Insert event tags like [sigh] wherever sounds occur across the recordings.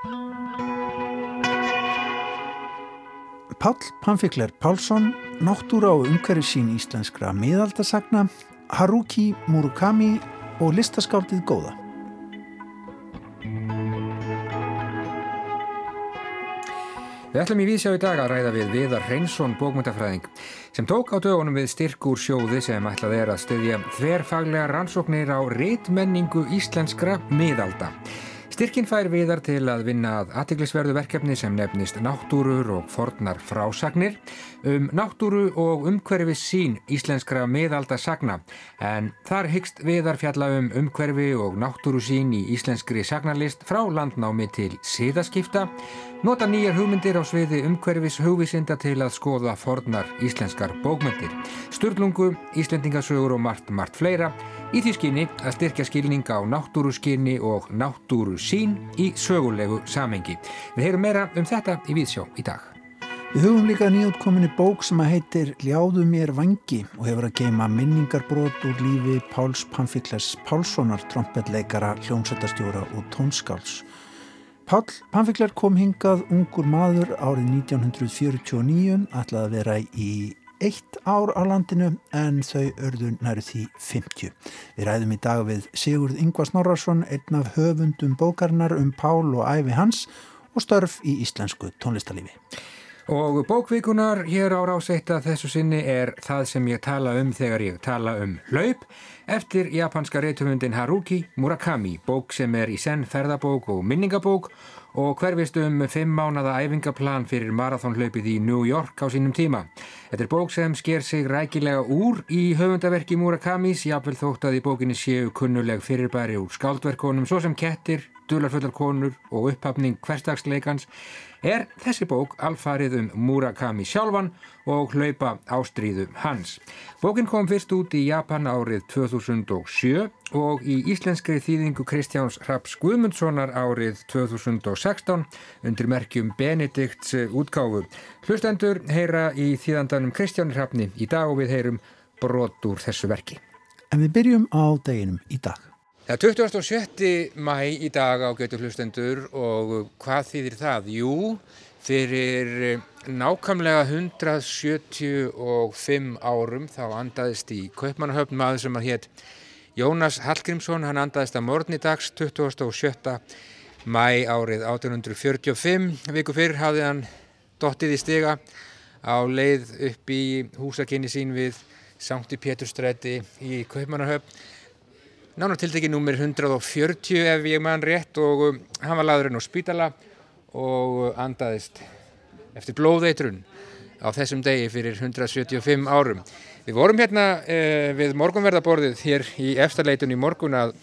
Pál Pamfikler Pálsson, náttúra og umhverju sín íslenskra miðaldasagna, Haruki Murakami og listaskáldið Góða. Við ætlum í vísjá í dag að ræða við Viðar Reynsson bókmyndafræðing sem tók á dögunum við styrkur sjóði sem ætlað er að styðja þverfaglega rannsóknir á reitmenningu íslenskra miðalda. Styrkin fær viðar til að vinna að aðtiklisverðu verkefni sem nefnist náttúrur og fornar frásagnir um náttúru og umhverfi sín íslenskra miðalda sagna en þar hyggst viðar fjalla um umhverfi og náttúru sín í íslenskri sagnarlist frá landnámi til síðaskipta Nota nýjar hugmyndir á sviði umhverfis hugvísinda til að skoða fornar íslenskar bókmyndir. Sturlungu, Íslendingasögur og margt, margt fleira í því skinni að styrkja skilninga á náttúru skinni og náttúru sín í sögulegu samengi. Við heyrum meira um þetta í Víðsjó í dag. Við hugum líka nýjóttkominni bók sem að heitir Ljáðu mér vangi og hefur að geima minningarbrót úr lífi Páls Pamfikles Pálssonar, trompetleikara, hljómsættastjóra og tónskáls. Pál Pamfikler kom hingað ungur maður árið 1949, ætlaði að vera í eitt ár á landinu en þau örðu næru því 50. Við ræðum í dag við Sigurd Ingvar Snorrarsson, einn af höfundum bókarnar um Pál og æfi hans og störf í íslensku tónlistalífi. Og bókvíkunar hér á ráseitt að þessu sinni er það sem ég tala um þegar ég tala um hlaup eftir japanska reytumundin Haruki Murakami, bók sem er í senn ferðabók og minningabók og hverfist um fimm mánada æfingaplan fyrir marathónhlaupið í New York á sínum tíma. Þetta er bók sem sker sig rækilega úr í höfundaverki Murakamis, jáfnvel þótt að í bókinni séu kunnuleg fyrirbæri úr skáldverkonum svo sem kettir, dularfullar konur og upphafning hverstagsleikans er þessi bók alfarið um Murakami sjálfan og hlaupa ástríðu hans. Bókin kom fyrst út í Japan árið 2007 og í íslenskri þýðingu Kristjáns Raps Guðmundssonar árið 2016 undir merkjum Benedikts útgáfu. Hlustendur heyra í þýðandanum Kristján Rapni í dag og við heyrum brot úr þessu verki. En við byrjum á deginum í dag. Það er 27. mæ í dag á Gautur hlustendur og hvað þýðir það? Jú, fyrir nákvæmlega 175 árum þá andaðist í Kaupmannahöfn maður sem að hétt Jónas Hallgrímsson, hann andaðist að morgun í dags 27. mæ árið 1845. Viku fyrir hafði hann dottið í stiga á leið upp í húsakinni sín við Sankti Péturstræti í Kaupmannahöfn nánar tiltekið nummer 140 ef ég mann rétt og um, hann var laðurinn á spítala og andaðist eftir blóðeitrun á þessum degi fyrir 175 árum. Við vorum hérna eh, við morgunverðaborðið hér í eftirleitun í morgun að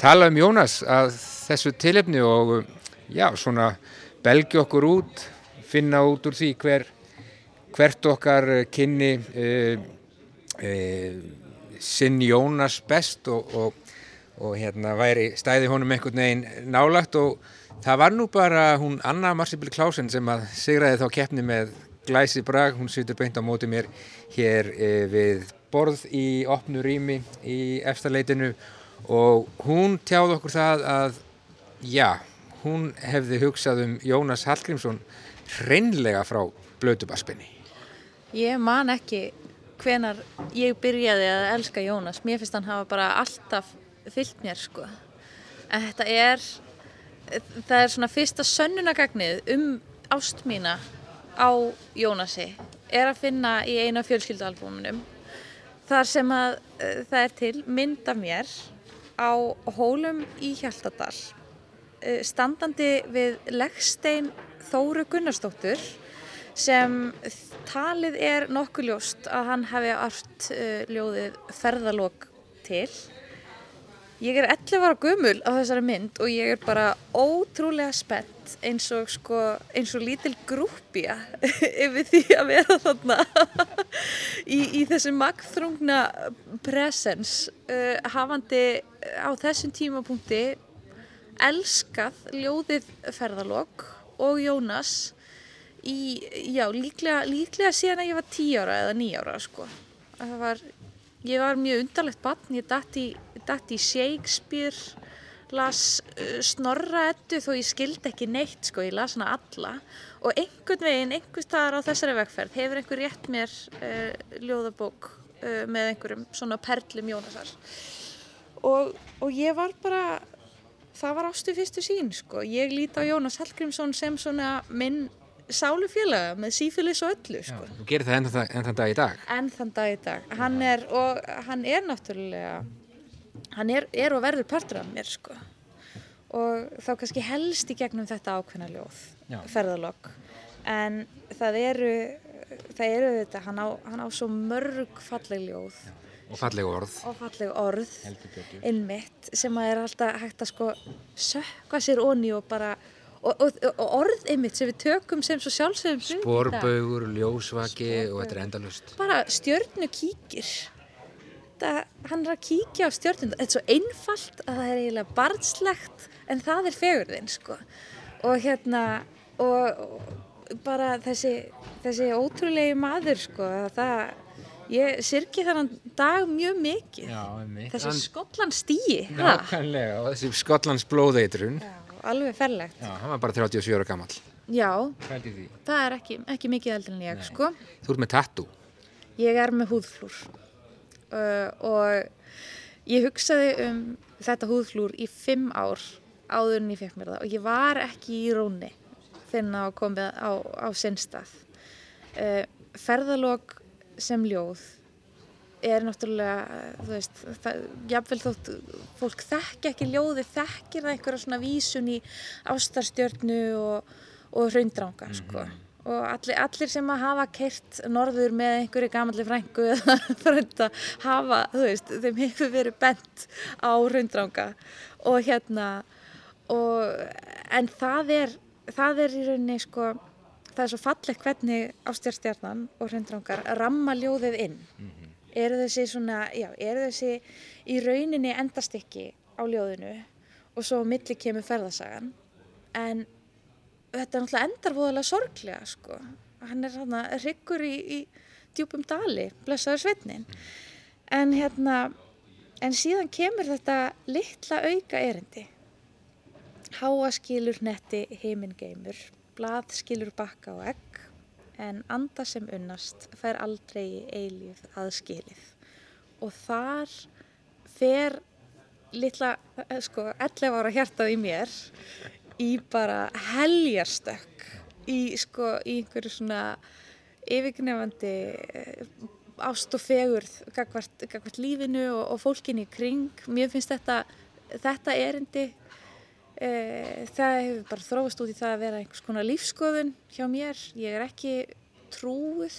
tala um Jónas að þessu tilefni og já, svona belgi okkur út, finna út úr því hver, hvert okkar kynni eh, eh, sinn Jónas best og, og, og hérna væri stæði honum einhvern veginn nálagt og það var nú bara hún Anna Marsipil Klausen sem að sigraði þá keppni með glæsi brag, hún situr beint á móti mér hér e, við borð í opnu rými í eftirleitinu og hún tjáði okkur það að já, hún hefði hugsað um Jónas Hallgrímsson hreinlega frá blödubaspinni. Ég man ekki hvenar ég byrjaði að elska Jónas. Mér finnst hann hafa bara alltaf fyllt mér sko. En þetta er það er svona fyrsta sönnunagagnið um ást mína á Jónasi. Er að finna í eina fjölskyldualbúminum þar sem að uh, það er til mynda mér á hólum í Hjaltadal uh, standandi við leggstein Þóru Gunnarsdóttur sem talið er nokkuð ljóst að hann hefði art uh, ljóðið ferðalók til. Ég er 11 ára gumul á þessari mynd og ég er bara ótrúlega spennt eins og, sko, eins og lítil grúpja [laughs] yfir því að vera þarna [laughs] í, í þessu magþrungna presens uh, hafandi á þessum tímapunkti elskað ljóðið ferðalók og Jónas í, já, líklega, líklega síðan að ég var 10 ára eða 9 ára sko. Var, ég var mjög undarlegt barn, ég dætt í, í Shakespeare las uh, snorra ettu þó ég skildi ekki neitt sko, ég las hana alla. Og einhvern veginn, einhvers staðar á þessari vegferð hefur einhver rétt mér uh, ljóðabók uh, með einhverjum svona perlum Jónasar. Og, og ég var bara það var ástu fyrstu sín sko. Ég líti á Jónas Hallgrímsson sem svona minn sálufélaga með sífilis og öllu sko. Þú gerir það enn enn þann dag í dag? enn þann dag í dag hann er, og hann er náttúrulega hann er, er og verður partur af mér sko og þá kannski helst í gegnum þetta ákveðna ljóð Já. ferðalokk en það eru það eru þetta, hann á, hann á svo mörg falleg ljóð Og falleg orð. og falleg orð innmitt sem að er alltaf hægt að sko sökka sér onni og bara og, og, og orð einmitt sem við tökum sem svo sjálfsögum í dag. Sporbaugur, ljósvaki og þetta er endalust. bara stjörnu kíkir. Það, hann er að kíkja á stjörnum þetta er svo einfalt að það er eiginlega barnslegt en það er fegurðin sko. Og hérna og, og bara þessi þessi ótrúlegi maður sko það ég syrki þannan dag mjög mikið. Já, þessi Hann- skollan stíi Nákvæmlega, og þessi Skotlands blóðeitrun. Alveg ferlegt. Já, hann var bara 37 ára gammal. já, það er ekki, ekki mikið eldur en ég sko. Þú ert með tattoo. Ég er með húðflúr. Uh, og ég hugsaði um þetta húðflúr í fimm ár áður en ég fekk mér það. Og ég var ekki í róni finna að komið á, á sinnstað. Uh, ferðalog sem ljóð er náttúrulega, þú veist, það, jafnvel þótt fólk þekki ekki ljóði, þekkir það einhverja svona vísun í ástarstjörnu og, og hraundranga, sko. Og allir, allir sem að hafa kert norður með einhverju gamalli frængu [laughs] eða frænda hafa, þú veist, þeim hefur verið bent á hraundranga. Og hérna, og, en það er, það er í rauninni, sko, það er svo fallegt hvernig ástjárstjarnan og hraundrangar ramma ljóðið inn eru þessi svona, já, eru þessi í rauninni endastikki á ljóðinu og svo á milli kemur ferðasagan. En þetta er náttúrulega endar voðalega sorglega sko, hann er hann hryggur í, í djúpum dali blessaður sveitnin en hérna en síðan kemur þetta litla auka erindi. Háaskilur netti heimingeimur blað skilur bakka og egg en anda sem unnast fær aldrei eilíð aðskilið og þar fer litla, eh, sko, 11 ára hjartað í mér í bara heljarstökk í, sko, í einhverju svona yfirgnefandi eh, ást og fegurð gagvart, gagvart lífinu og, og fólkinu í kring. Mér finnst þetta, þetta erindi það hefur bara þróast út í það að vera einhvers konar lífskoðun hjá mér. Ég er ekki trúið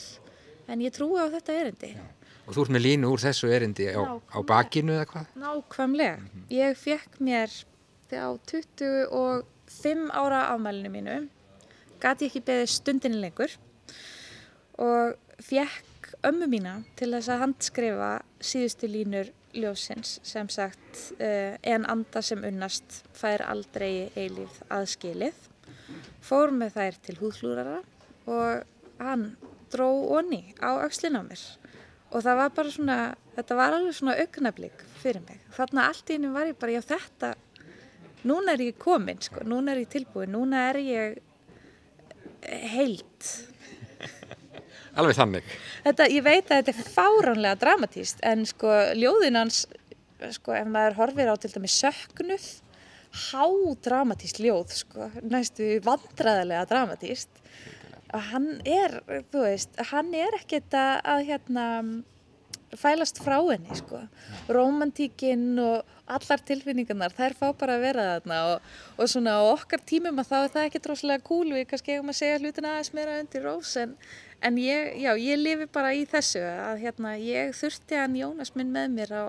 en ég trúi á þetta erindi. Og þú ert með línu úr þessu erindi á, á bakinu eða hvað? Nákvæmlega. Ég fekk mér á 25 ára afmælinu mínu gati ekki beðið stundinni lengur og fekk ömmu mína til þess að handskrifa síðustu línur ljósins sem sagt uh, en anda sem unnast fær aldrei eilíf aðskilið fór með þær til húðflúrara og hann dró onni á öxlin á mér og það var bara svona, þetta var alveg svona augnablík fyrir mig. Þarna allt í einu var ég bara, já þetta, núna er ég komin, sko, núna er ég tilbúin, núna er ég heilt. Alveg þannig. Þetta, ég veit að þetta er fáránlega dramatíst, en sko ljóðin hans, sko ef maður horfir á til dæmis söknuð, hádramatíst ljóð, sko, næstu vandræðilega dramatíst. Og hann er, þú veist, hann er ekkert að, hérna, fælast frá henni, sko. Rómantíkinn og allar tilfinningarnar, þær fá bara að vera þarna og, og svona á okkar tímum að þá er það ekki droslega cool, við kannski eigum að segja hlutina aðeins meira undir rós, en, en ég, já, ég lifi bara í þessu að hérna, ég þurfti hann Jónas minn með mér á,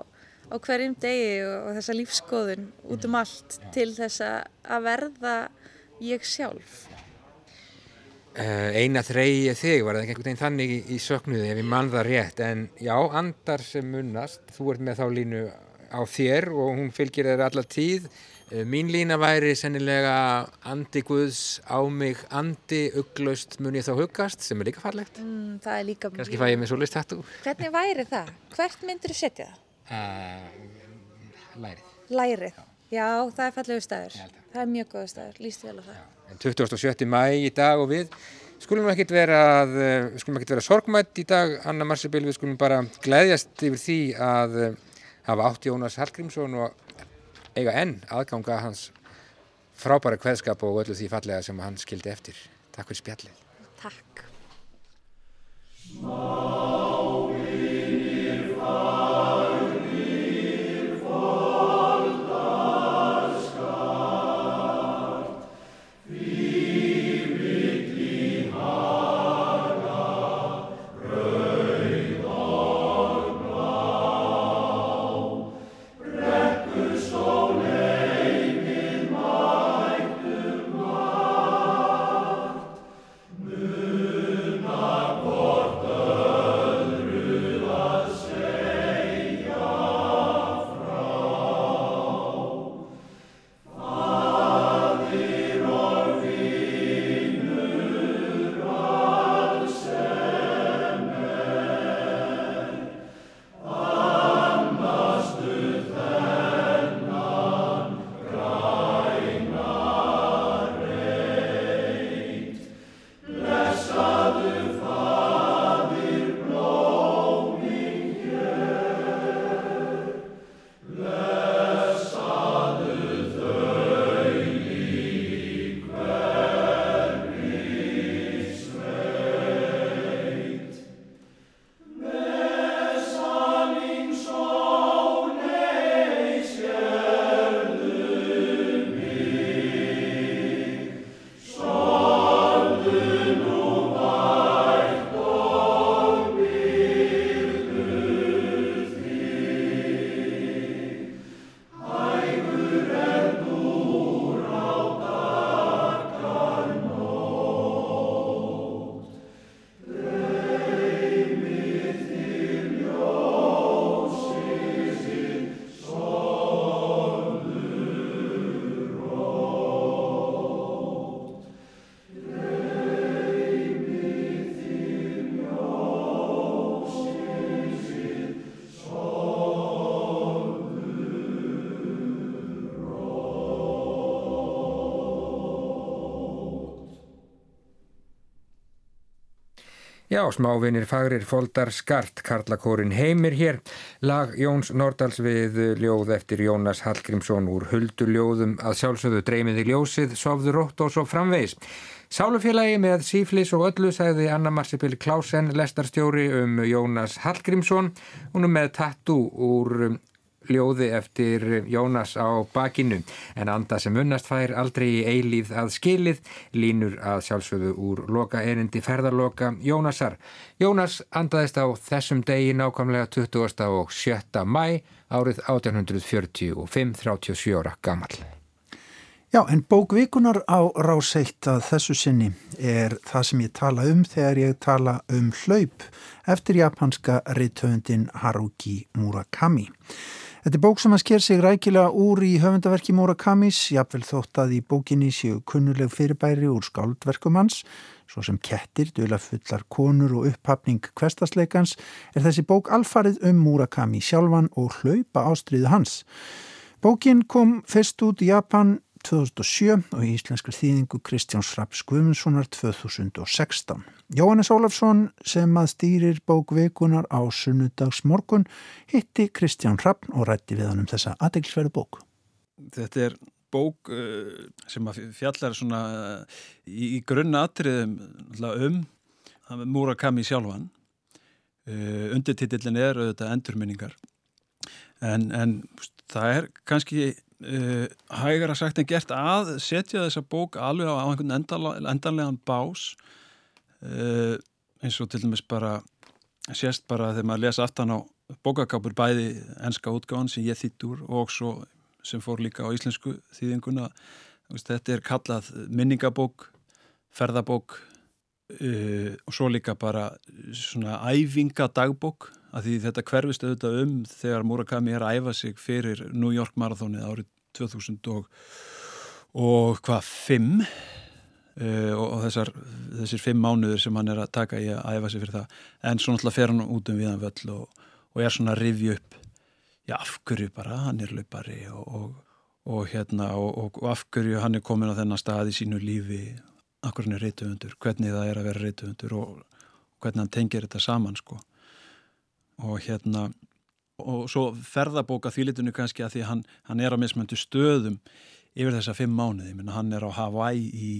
á hverjum degi og, og þessa lífskoðun út um allt til þess að að verða ég sjálf. Uh, eina þreyja þig, var það ekki einhvern veginn þannig í, í söknuði ef ég mann það rétt, en já, andar sem munnast, þú ert með þá línu á þér og hún fylgir þér alla tíð. Uh, mín lína væri sennilega andi Guðs á mig andi, ugglaust mun ég þá hugast, sem er líka fallegt. Mm, það er líka Kannski fæ ég með svo list hættu. Hvernig væri það? Hvert myndur þú setja það? Uh, lærið. Lærið. Já, það er fallegu staður. Það er mjög góða staður, líst vel á það. En 27. mæ í dag og við skulum ekkert vera, eh, vera sorgmætt í dag, Anna Marsebil, við skulum bara glæðjast yfir því að eh, hafa átt Jónas Hallgrímsson og eiga enn aðganga hans frábæra kveðskap og öllu því fallega sem hann skildi eftir. Takk fyrir spjallið. Takk. Já, smávinir fagrir foldar skart, Karlakórin heimir hér, lag Jóns Nordals við ljóð eftir Jónas Hallgrímsson úr hulduljóðum. Að sjálfsögðu dreymiði ljósið, sofðu rótt og svo framvegs. Sálufélagi með síflis og öllu sagði Anna Marsibil Klausen, lestarstjóri um Jónas Hallgrímsson, hún er með tattu úr ljóði eftir Jónas á bakinu en anda sem unnast fær aldrei í eilíð að skilið línur að sjálfsögðu úr loka erindi ferðarloka Jónasar. Jónas andaðist á þessum degi nákvæmlega 20. og 7. mæ árið 1845, 37 ára gammal. Já, en bókvikunar á ráseitt að þessu sinni er það sem ég tala um þegar ég tala um hlaup eftir japanska reytöfundin Haruki Murakami. Þetta er bók sem að sker sig rækilega úr í höfundaverki Murakamis, jafnvel þótt að í bókinni séu kunnuleg fyrirbæri úr skáldverkum hans, svo sem kettir, döla fullar konur og upphafning kvestasleikans, er þessi bók alfarið um Murakami sjálfan og hlaupa ástriðu hans. Bókin kom fyrst út í Japan 2007 og í íslenskar þýðingu Kristján Schraps Guðmundssonar 2016. Jóhannes Ólafsson sem að stýrir bókveikunar á sunnudags morgun hitti Kristján Schrapp og rætti við hann um þessa aðeinsverðu bók. Þetta er bók uh, sem fjallar uh, í, grunna atriðum um Murakami sjálfan. Uh, Undirtitillin er auðvitað endurminningar en, en það er kannski uh, hægara sagt en gert að setja þessa bók alveg á einhvern endanlegan bás uh, eins og til dæmis bara sést bara þegar maður lesa aftan á bókakápur bæði enska útgáðan sem ég þýtt úr og svo sem fór líka á íslensku þýðinguna. Þetta er kallað minningabók ferðabók uh, og svo líka bara svona æfingadagbók að því þetta hverfist auðvitað um þegar Murakami er að æfa sig fyrir New York marathónið árið 2000 og, og hvað, 5 uh, og, og þessar, þessir 5 mánuður sem hann er að taka í að æfa sig fyrir það. En svo náttúrulega fer hann út um viðan völl og, og er svona að rivja upp já, af hverju bara, hann er löpari og hérna og, og af hverju hann er komin á þennan stað í sínu lífi akkur hann er reytuundur, hvernig það er að vera reytuundur og, og hvernig hann tengir þetta saman sko og hérna og svo ferðabóka þýlitinu kannski að því hann, hann er á mismöndu stöðum yfir þessa fimm mánuði, Minna, hann er á Hawaii í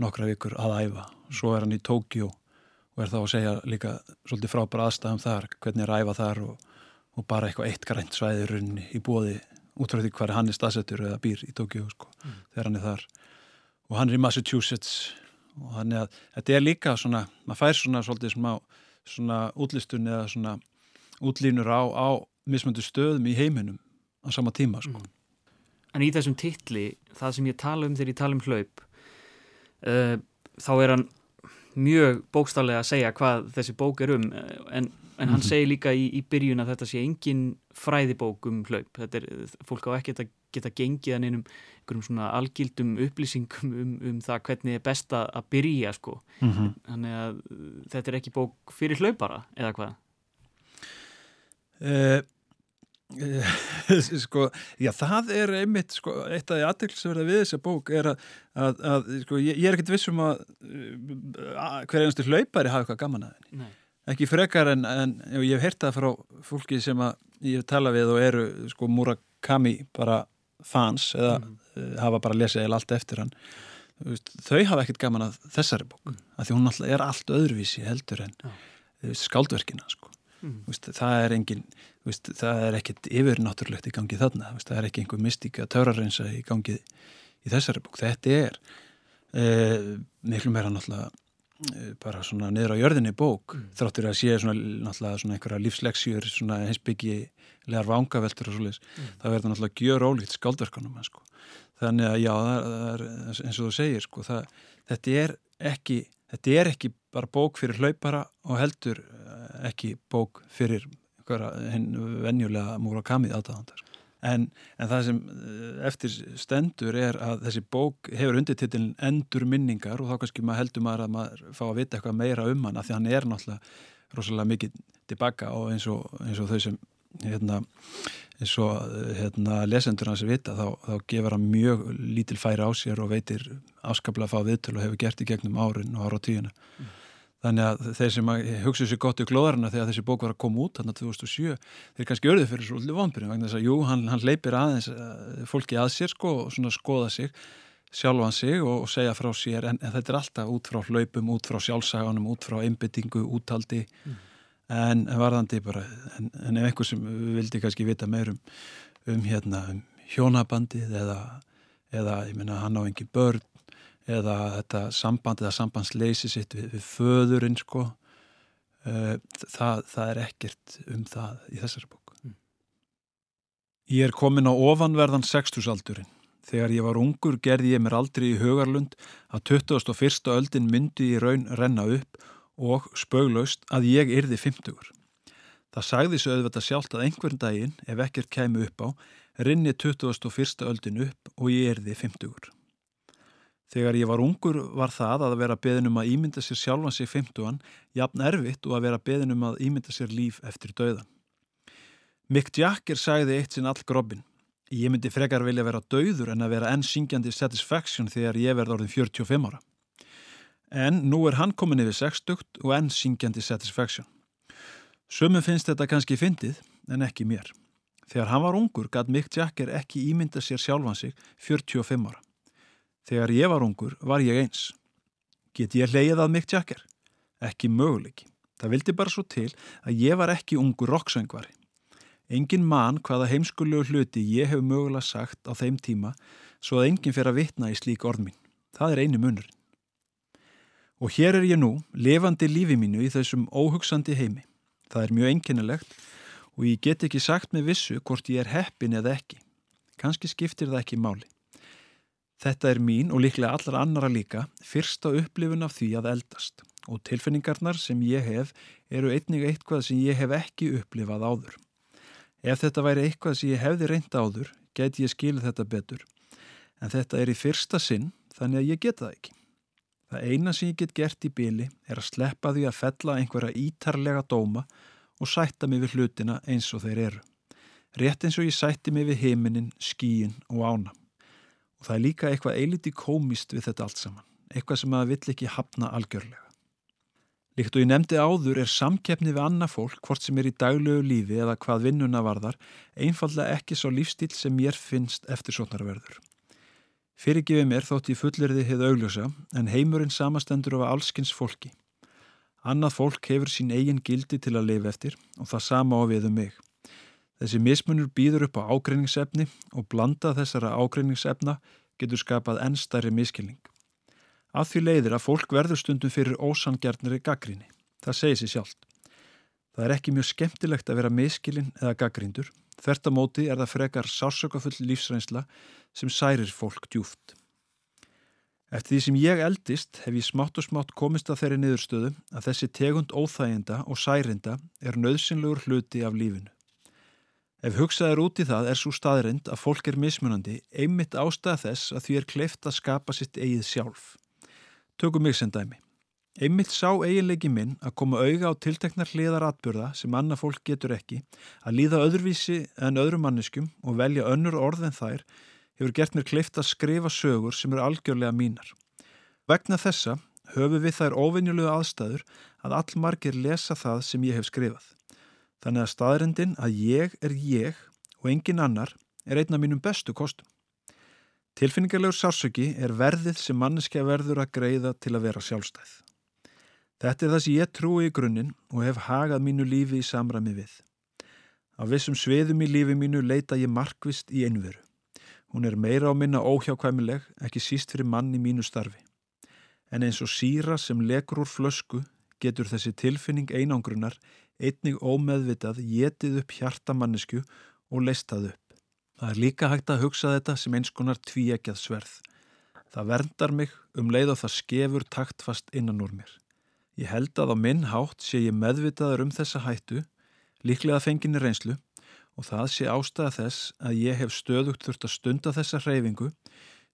nokkra vikur að æfa. Svo er hann í Tókjó og er þá að segja líka svolítið frábæra aðstæðum þar, hvernig er að æfa þar og, og bara eitthvað eitt grænt svæðirunni í bóði út frá því hvað hann er staðsettur eða býr í Tókjó sko, mm. þegar hann er þar. Og hann er í Massachusetts og hann er að, þetta er líka svona, maður fær svona svolítið smá svona útlistun eða svona útlínur á, á mismöndu stöðum í heiminum á sama tíma sko. Mm. En í þessum titli, það sem ég tala um þegar ég tala um hlaup uh, þá er hann mjög bókstallega að segja hvað þessi bók er um en, en hann mm. segir líka í, í byrjun að þetta sé engin fræðibók um hlaup þetta er, fólk á ekki að geta gengið hann einum einhverjum svona algildum upplýsingum um, um það hvernig er best að byrja sko mm -hmm. þannig að þetta er ekki bók fyrir hlaupara eða hvað Uh, [laughs] sko, já það er einmitt sko, eitt af því aðtilsverða við þessa bók er að, að, að sko, ég, ég er ekkert vissum að, að hver einstu hlaupari hafa eitthvað gaman að henni ekki frekar en, en ég hef heyrtað frá fólki sem ég tala við og eru sko Murakami bara fans eða mm. hafa bara lesið eða allt eftir hann þau hafa ekkert gaman að þessari bók mm. að því hún er allt öðruvísi heldur en ja. skáldverkina sko mm. veist, það er engin veist, það er ekkit yfirnáttúrulegt í gangi þarna veist, það er ekki einhver mystíka törarreinsa í gangi í þessari búk þetta er eh, miklu meira náttúrulega eh, bara svona niður á jörðinni bók mm. þráttur að sé svona náttúrulega svona einhverja lífsleksjur svona hinsbyggilegar vangaveltur og svolítið mm. það verður náttúrulega gjör ólíkt skáldverkanum sko. þannig að já, það er, eins og þú segir sko, það, þetta er ekki þetta er ekki bara bók fyrir hlaupara og heldur ekki bók fyrir henn venjulega Murakami aðdáðandar. En, en það sem eh, eftir stendur er að þessi bók hefur undirtitilin endur minningar og þá kannski maður heldur maður að maður fá að vita eitthvað meira um hann af því hann er náttúrulega rosalega mikið tilbaka og eins og, eins og þau sem hérna, eins og hérna, lesendur hans vita þá, þá gefur hann mjög lítil færi á sér og veitir afskaplega að fá viðtölu og hefur gert í gegnum árin og ára og tíuna mm. Þannig að þeir sem hugsaðu sér gott í glóðarna þegar þessi bók var að koma út þannig að 2007, þeir kannski örðu fyrir svolítið vonbyrjum vegna þess að jú, hann, hann leipir aðeins eh, fólki að sér sko og svona skoða sig sjálfan sig og, og segja frá sér en, en þetta er alltaf út frá hlaupum, út frá sjálfsaganum, út frá einbyttingu, úttaldi mm. En varðandi bara en, en ef einhver sem vildi kannski vita meir um, um hérna um hjónabandið eða, eða ég minna hann á engi börn eða þetta samband eða sambandsleysi sitt við, við föðurinn sko uh, það, það er ekkert um það í þessari bóku mm. Ég er komin á ofanverðan sextusaldurinn Þegar ég var ungur gerði ég mér aldrei í hugarlund að 21. öldin myndi í raun renna upp og spöglaust að ég yrði 50. Það sagði svo auðvitað sjálft að einhvern daginn, ef ekkert kæmu upp á, rinni 21. öldin upp og ég yrði 50. Þegar ég var ungur var það að vera beðinum að ímynda sér sjálfan sig 50an, jafn erfitt og að vera beðinum að ímynda sér líf eftir döðan. Mick Jagger sagði eitt sinn all grobbin. Ég myndi frekar vilja vera döður en að vera enn syngjandi satisfaction þegar ég verði orðin 45 ára en nú er hann komin yfir 60 og enn syngjandi satisfaction. Sumum finnst þetta kannski fyndið, en ekki mér. Þegar hann var ungur gæt Mick Jagger ekki ímynda sér sjálfan sig 45 ára. Þegar ég var ungur var ég eins. Get ég leið að Mick Jagger? Ekki möguleiki. Það vildi bara svo til að ég var ekki ungur roksöngvari. Engin mann hvaða heimskulegu hluti ég hef mögulega sagt á þeim tíma svo að enginn fer að vitna í slík orð mín. Það er einu munurinn. Og hér er ég nú, levandi lífi mínu í þessum óhugsandi heimi. Það er mjög einkennilegt og ég get ekki sagt með vissu hvort ég er heppin eða ekki. Kanski skiptir það ekki máli. Þetta er mín og líklega allar annara líka fyrsta upplifun af því að eldast og tilfinningarnar sem ég hef eru einnig eitthvað sem ég hef ekki upplifað áður. Ef þetta væri eitthvað sem ég hefði reynda áður, geti ég skilið þetta betur. En þetta er í fyrsta sinn þannig að ég geta það ekki. Það eina sem ég get gert í byli er að sleppa því að fella einhverja ítarlega dóma og sætta mig við hlutina eins og þeir eru. Rétt eins og ég sætti mig við heiminin, skíin og ána. Og það er líka eitthvað eiliti komist við þetta allt saman, eitthvað sem maður vill ekki hafna algjörlega. Líkt og ég nefndi áður er samkeppni við annað fólk, hvort sem er í daglegu lífi eða hvað vinnuna varðar, einfallega ekki svo lífstíl sem mér finnst eftir svotnarverður. Fyrirgifið mér þótt ég fullirði hefð augljósa, en heimurinn samastendur af allskins fólki. Annað fólk hefur sín eigin gildi til að lifa eftir og það sama á við um mig. Þessi mismunur býður upp á ágreiningsefni og blanda þessara ágreiningsefna getur skapað ennstæri miskilning. Af því leiðir að fólk verður stundum fyrir ósangjarnari gaggríni. Það segir sér sjálft. Það er ekki mjög skemmtilegt að vera miskilinn eða gaggríndur. Þvertamóti er það frekar sásökafull lífsreynsla sem særir fólk djúft. Eftir því sem ég eldist hef ég smátt og smátt komist að þeirri niðurstöðu að þessi tegund óþæginda og særinda er nöðsynlegur hluti af lífinu. Ef hugsað er út í það er svo staðrind að fólk er mismunandi einmitt ástæða þess að því er kleift að skapa sitt eigið sjálf. Tökum mig sem dæmi. Einmitt sá eiginleiki minn að koma auga á tilteknar hliðar atbyrða sem annað fólk getur ekki, að líða öðruvísi en öðrum manneskum og velja önnur orð en þær hefur gert mér kleift að skrifa sögur sem eru algjörlega mínar. Vegna þessa höfu við þær ofinnjulegu aðstæður að allmargir lesa það sem ég hef skrifað. Þannig að staðrendin að ég er ég og engin annar er einn af mínum bestu kostum. Tilfinningarlegur sársöki er verðið sem manneskja verður að greiða til að vera sjálfstæð. Þetta er það sem ég trúi í grunninn og hef hagað mínu lífi í samræmi við. Á vissum sveðum í lífi mínu leita ég markvist í einveru. Hún er meira á minna óhjákvæmileg, ekki síst fyrir mann í mínu starfi. En eins og síra sem lekur úr flösku getur þessi tilfinning einangrunar einnig ómeðvitað getið upp hjartamannisku og leistað upp. Það er líka hægt að hugsa þetta sem eins konar tvíegjað sverð. Það verndar mig um leið og það skefur taktfast innan úr mér. Ég held að á minn hátt sé ég meðvitaður um þessa hættu, líklega fenginni reynslu og það sé ástæða þess að ég hef stöðugt þurft að stunda þessa hreyfingu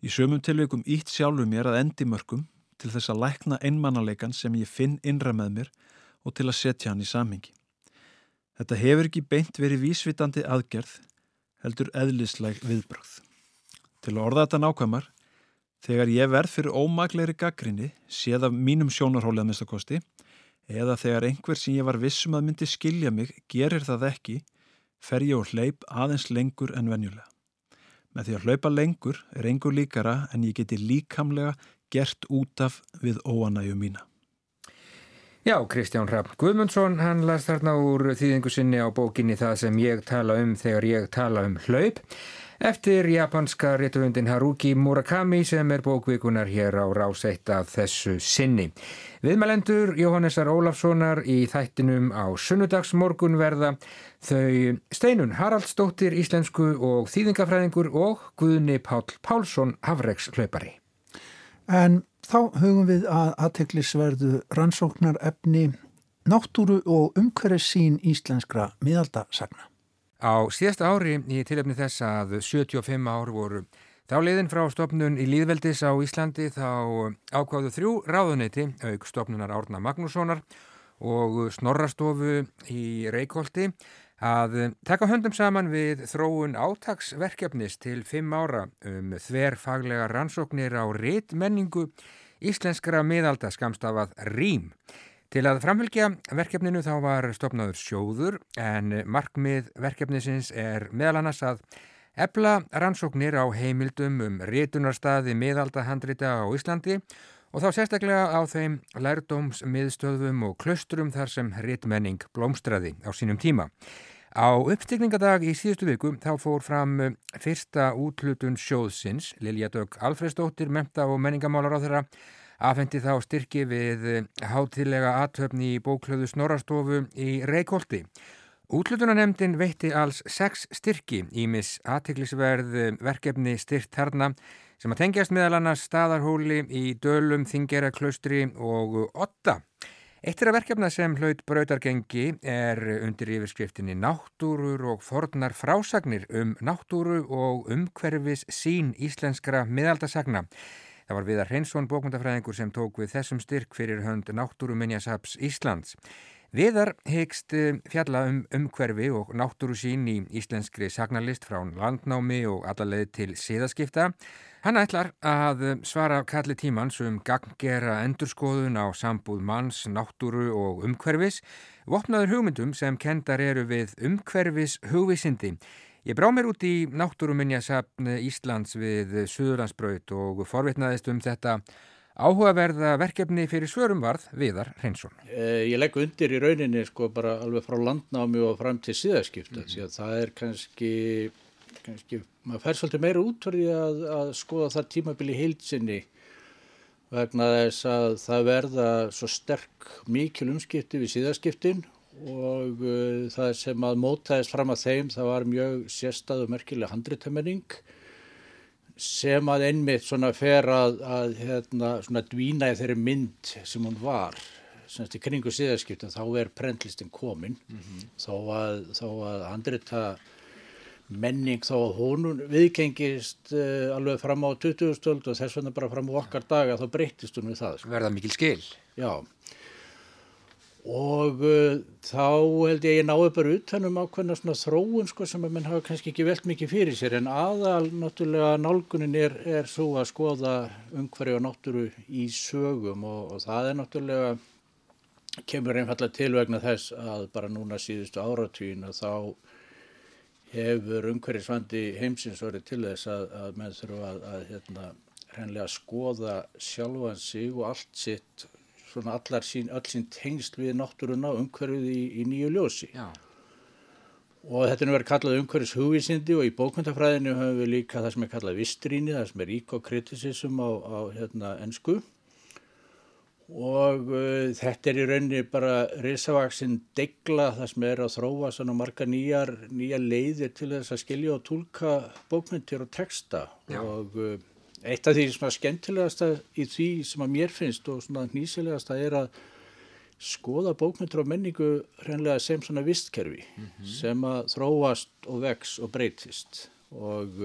í sömum tilveikum ítt sjálfu mér að endimörkum til þess að lækna einmannaleikan sem ég finn innra með mér og til að setja hann í samhengi. Þetta hefur ekki beint verið vísvitandi aðgerð heldur eðlisleg viðbröð. Til að orða þetta nákvæmar, þegar ég verð fyrir ómagleiri gaggrinni, séð af mínum sjónarhóli að minnstakosti, eða þegar einhver sem ég var vissum að myndi skilja mig gerir það ekki, fer ég og hleyp aðeins lengur en venjulega. Með því að hlaupa lengur er einhver líkara en ég geti líkamlega gert út af við óanæju mína. Já, Kristján Rapp Guðmundsson, hann las þarna úr þýðingu sinni á bókinni það sem ég tala um þegar ég tala um hlaup eftir japanska réttuhundin Haruki Murakami sem er bókvíkunar hér á ráseitt af þessu sinni. Viðmælendur Jóhannesar Ólafssonar í þættinum á sunnudagsmorgun verða þau Steinun Haraldsdóttir íslensku og þýðingafræðingur og Guðni Pál Pálsson Havregs hlaupari. En þá hugum við að aðteklisverðu rannsóknar efni náttúru og umhverju sín íslenskra miðaldasagna. Á síðasta ári í tilöfni þess að 75 ár voru þá leiðin frá stopnun í Líðveldis á Íslandi þá ákváðu þrjú ráðuniti auk stopnunar Árna Magnússonar og Snorrastofu í Reykjóldi að taka höndum saman við þróun átagsverkefnis til fimm ára um þverfaglega rannsóknir á réttmenningu íslenskra miðalda skamstafað RÍM. Til að framfylgja verkefninu þá var stopnaður sjóður en markmið verkefnisins er meðal annars að ebla rannsóknir á heimildum um réttunarstaði miðaldahandrita á Íslandi og þá sérstaklega á þeim lærdómsmiðstöðum og klöstrum þar sem réttmenning blómstraði á sínum tíma. Á uppstikningadag í síðustu viku þá fór fram fyrsta útlutun sjóðsins, Lilja Dögg Alfredsdóttir, menta og menningamálar á þeirra, afhendi þá styrki við hátilega aðtöfni í bóklöðu Snorastofu í Reykjóldi. Útlutunanemdin veitti alls sex styrki í mis aðtiklisverð verkefni styrt þarna sem að tengjast meðal annars staðarhóli í Dölum, Þingeraklaustri og Otta. Eitt er að verkefna sem hlaut brautargengi er undir yfirskriftinni Náttúrur og fornar frásagnir um náttúru og umhverfis sín íslenskra miðaldasagna. Það var Viðar Hreinsson bókmyndafræðingur sem tók við þessum styrk fyrir hönd Náttúruminjasaps Íslands. Viðar hegst eh, fjalla um umhverfi og náttúru sín í íslenskri sagnalist frá landnámi og allarleið til síðaskipta. Hann ætlar að svara kalli tímans um ganggera endurskoðun á sambúð manns, náttúru og umhverfis, vopnaður hugmyndum sem kendar eru við umhverfis hugvisindi. Ég brá mér út í náttúruminjasafn Íslands við Suðurlandsbraut og forvitnaðist um þetta Áhugaverða verkefni fyrir svörumvarð Viðar Hreinsson. Eh, ég legg undir í rauninni sko bara alveg frá landnámi og fram til síðaskipta mm -hmm. það er kannski, kannski maður fær svolítið meira útverði að, að skoða það tímabili heilsinni vegna þess að það verða svo sterk mikil umskipti við síðaskiptin og uh, það sem að mótaðist fram að þeim það var mjög sérstað og merkileg handriðtömmenning sem að einmitt svona fer að, að hérna, svona dvína í þeirri mynd sem hún var semst í kringu síðarskiptum þá er prentlistin komin mm -hmm. þá að, að handrita menning þá að hún viðgengist uh, alveg fram á 20. stöld og þess vegna bara fram á okkar daga þá breytist hún við það. Sko. Verða mikil skil. Já og uh, þá held ég að ég náðu bara utanum ákveðna svona þróun sko sem að mann hafa kannski ekki velt mikið fyrir sér en aðal náttúrulega nálgunin er, er svo að skoða umhverju og náttúru í sögum og, og það er náttúrulega kemur einfallega til vegna þess að bara núna síðustu áratvín að þá hefur umhverjusvandi heimsins orðið til þess að, að menn þurfa að, að hérna, hreinlega skoða sjálfan sig og allt sitt svona allar sín, öll sín tengsl við náttúruna umhverfið í, í nýju ljósi. Já. Og þetta er nú verið kallað umhverfis hugvísindi og í bókmyndafræðinu höfum við líka það sem er kallað vistríni, það sem er íkokritisism á, á hérna, ennsku. Og uh, þetta er í rauninni bara risavaksinn degla það sem er að þróa svona marga nýjar, nýjar leiðir til þess að skilja og tólka bókmyndir og texta Já. og uh, Eitt af því sem er skemmtilegasta í því sem að mér finnst og svona nýsilegasta er að skoða bókmyndur og menningu hreinlega sem svona vistkerfi mm -hmm. sem að þróast og vex og breytist og,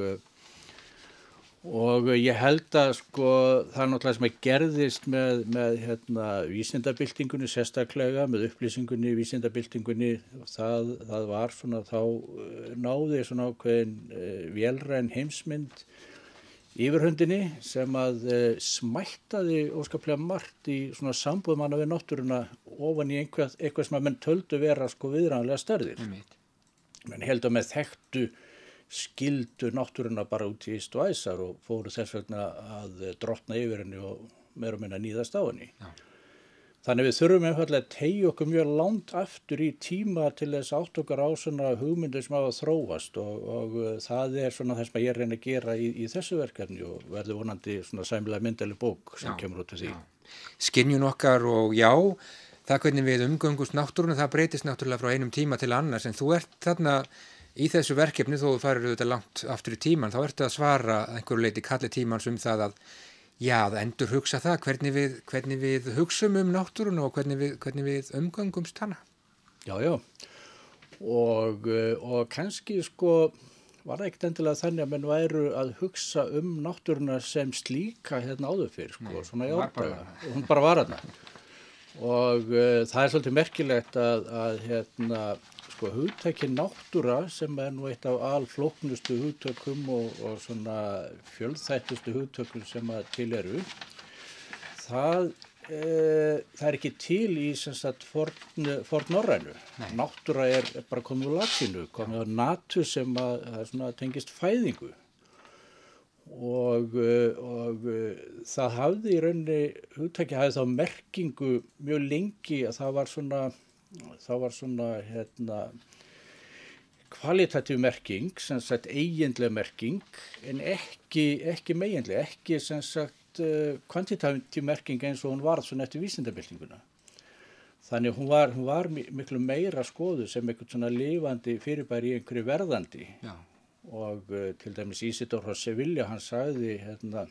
og ég held að sko það er náttúrulega sem að gerðist með, með hérna vísindabildingunni sérstaklega með upplýsingunni vísindabildingunni það, það var svona þá eh, náði svona ákveðin uh, velræn heimsmynd yfirhundinni sem að uh, smættaði óskaplega margt í svona sambúðmanna við náttúruna ofan í einhvað, eitthvað sem að menn töldu vera sko viðræðanlega störðir. Menn heldur með þekktu skildu náttúruna bara út í íst og æsar og fóru þess vegna að drotna yfir henni og meira og minna nýðast á henni. Já. Þannig við þurfum einfallega að tegja okkur mjög langt aftur í tíma til þess átt okkar á svona hugmyndu sem hafa þróast og, og uh, það er svona það sem ég reyna að gera í, í þessu verkefni og verður vonandi svona sæmilega myndeli bók sem já, kemur út af því. Skinnjun okkar og já, það hvernig við umgöngust náttúruna það breytist náttúrulega frá einum tíma til annars en þú ert þarna í þessu verkefni þó þú farir auðvitað langt aftur í tíman þá ertu að svara einhverju leiti kalli tímans um það að Já, það endur hugsa það, hvernig við, hvernig við hugsum um náttúrun og hvernig við, hvernig við umgangumst hana. Já, já, og, eh, og kannski sko var það ekkert endilega þannig að menn væru að hugsa um náttúruna sem slíka hérna áður fyrir, sko, Nei, svona í og hún bara var hana. Og uh, það er svolítið merkilegt að, að hérna, sko hugtækið náttúra sem er nú eitt af alflóknustu hugtökum og, og svona fjöldþættustu hugtökum sem að til eru það, e, það er ekki til í fornorrænu náttúra er, er bara komið úr latinu komið á natu sem að, að tengist fæðingu. Og, og það hafði í rauninni hugtækið hafði þá merkingu mjög lengi að það var svona þá var svona hérna kvalitatív merking, sem sagt eiginlega merking en ekki, ekki meginlega, ekki sem sagt uh, kvantitatív merking eins og hún var svona eftir vísindabildinguna. Þannig hún var, hún var miklu meira skoðu sem einhvern svona lifandi fyrirbæri í einhverju verðandi Já. og uh, til dæmis Ísidór á Sevilla hann sagði hérna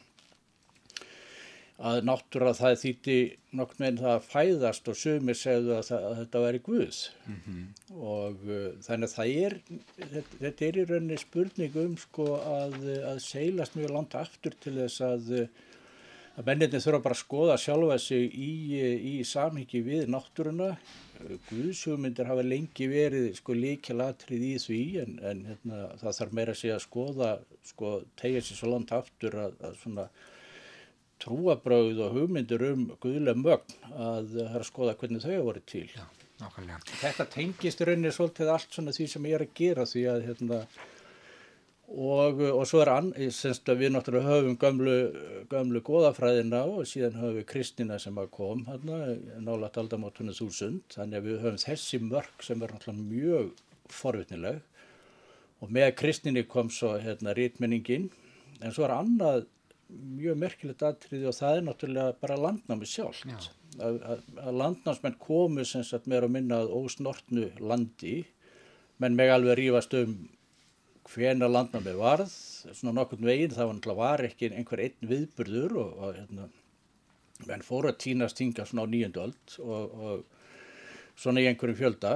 að náttúrulega það þýtti nokk með það að fæðast og sumir segðu að, það, að þetta væri Guð mm -hmm. og uh, þannig að það er þetta, þetta er í rauninni spurning um sko að, að seilast mjög langt aftur til þess að að menninni þurfa bara að skoða sjálfa sig í, í samhengi við náttúruna. Guðsugmyndir hafa lengi verið sko líkilatrið í því en, en hérna, það þarf meira að segja að skoða, sko tegja sér svo langt aftur að, að svona trúabröð og hugmyndir um guðlega mögn að það er að skoða hvernig þau hafa voru til. Já, nákvæmlega. Þetta tengist í rauninni svolítið allt svona því sem ég er að gera því að hérna Og, og svo er ann, semst að við náttúrulega höfum gömlu, gömlu goðafræðina og síðan höfum við Kristina sem að kom hérna, nálat aldamótunum þúsund, þannig að við höfum þessi mörg sem er náttúrulega mjög forvitnileg og með Kristinni kom svo hérna rítmenningin, en svo er annað mjög merkilegt aðtriði og það er náttúrulega bara landnámi sjálft, að, að, að landnámsmenn komu sem sagt meira að minna að ósnortnu landi, menn meg alveg rífast um hvena landnámi varð, svona nokkurn veginn, það var náttúrulega var ekki einhver einn viðburður og, og hérna, menn fóru að týnast hinga svona á nýjöndu öld og, og svona í einhverjum fjölda,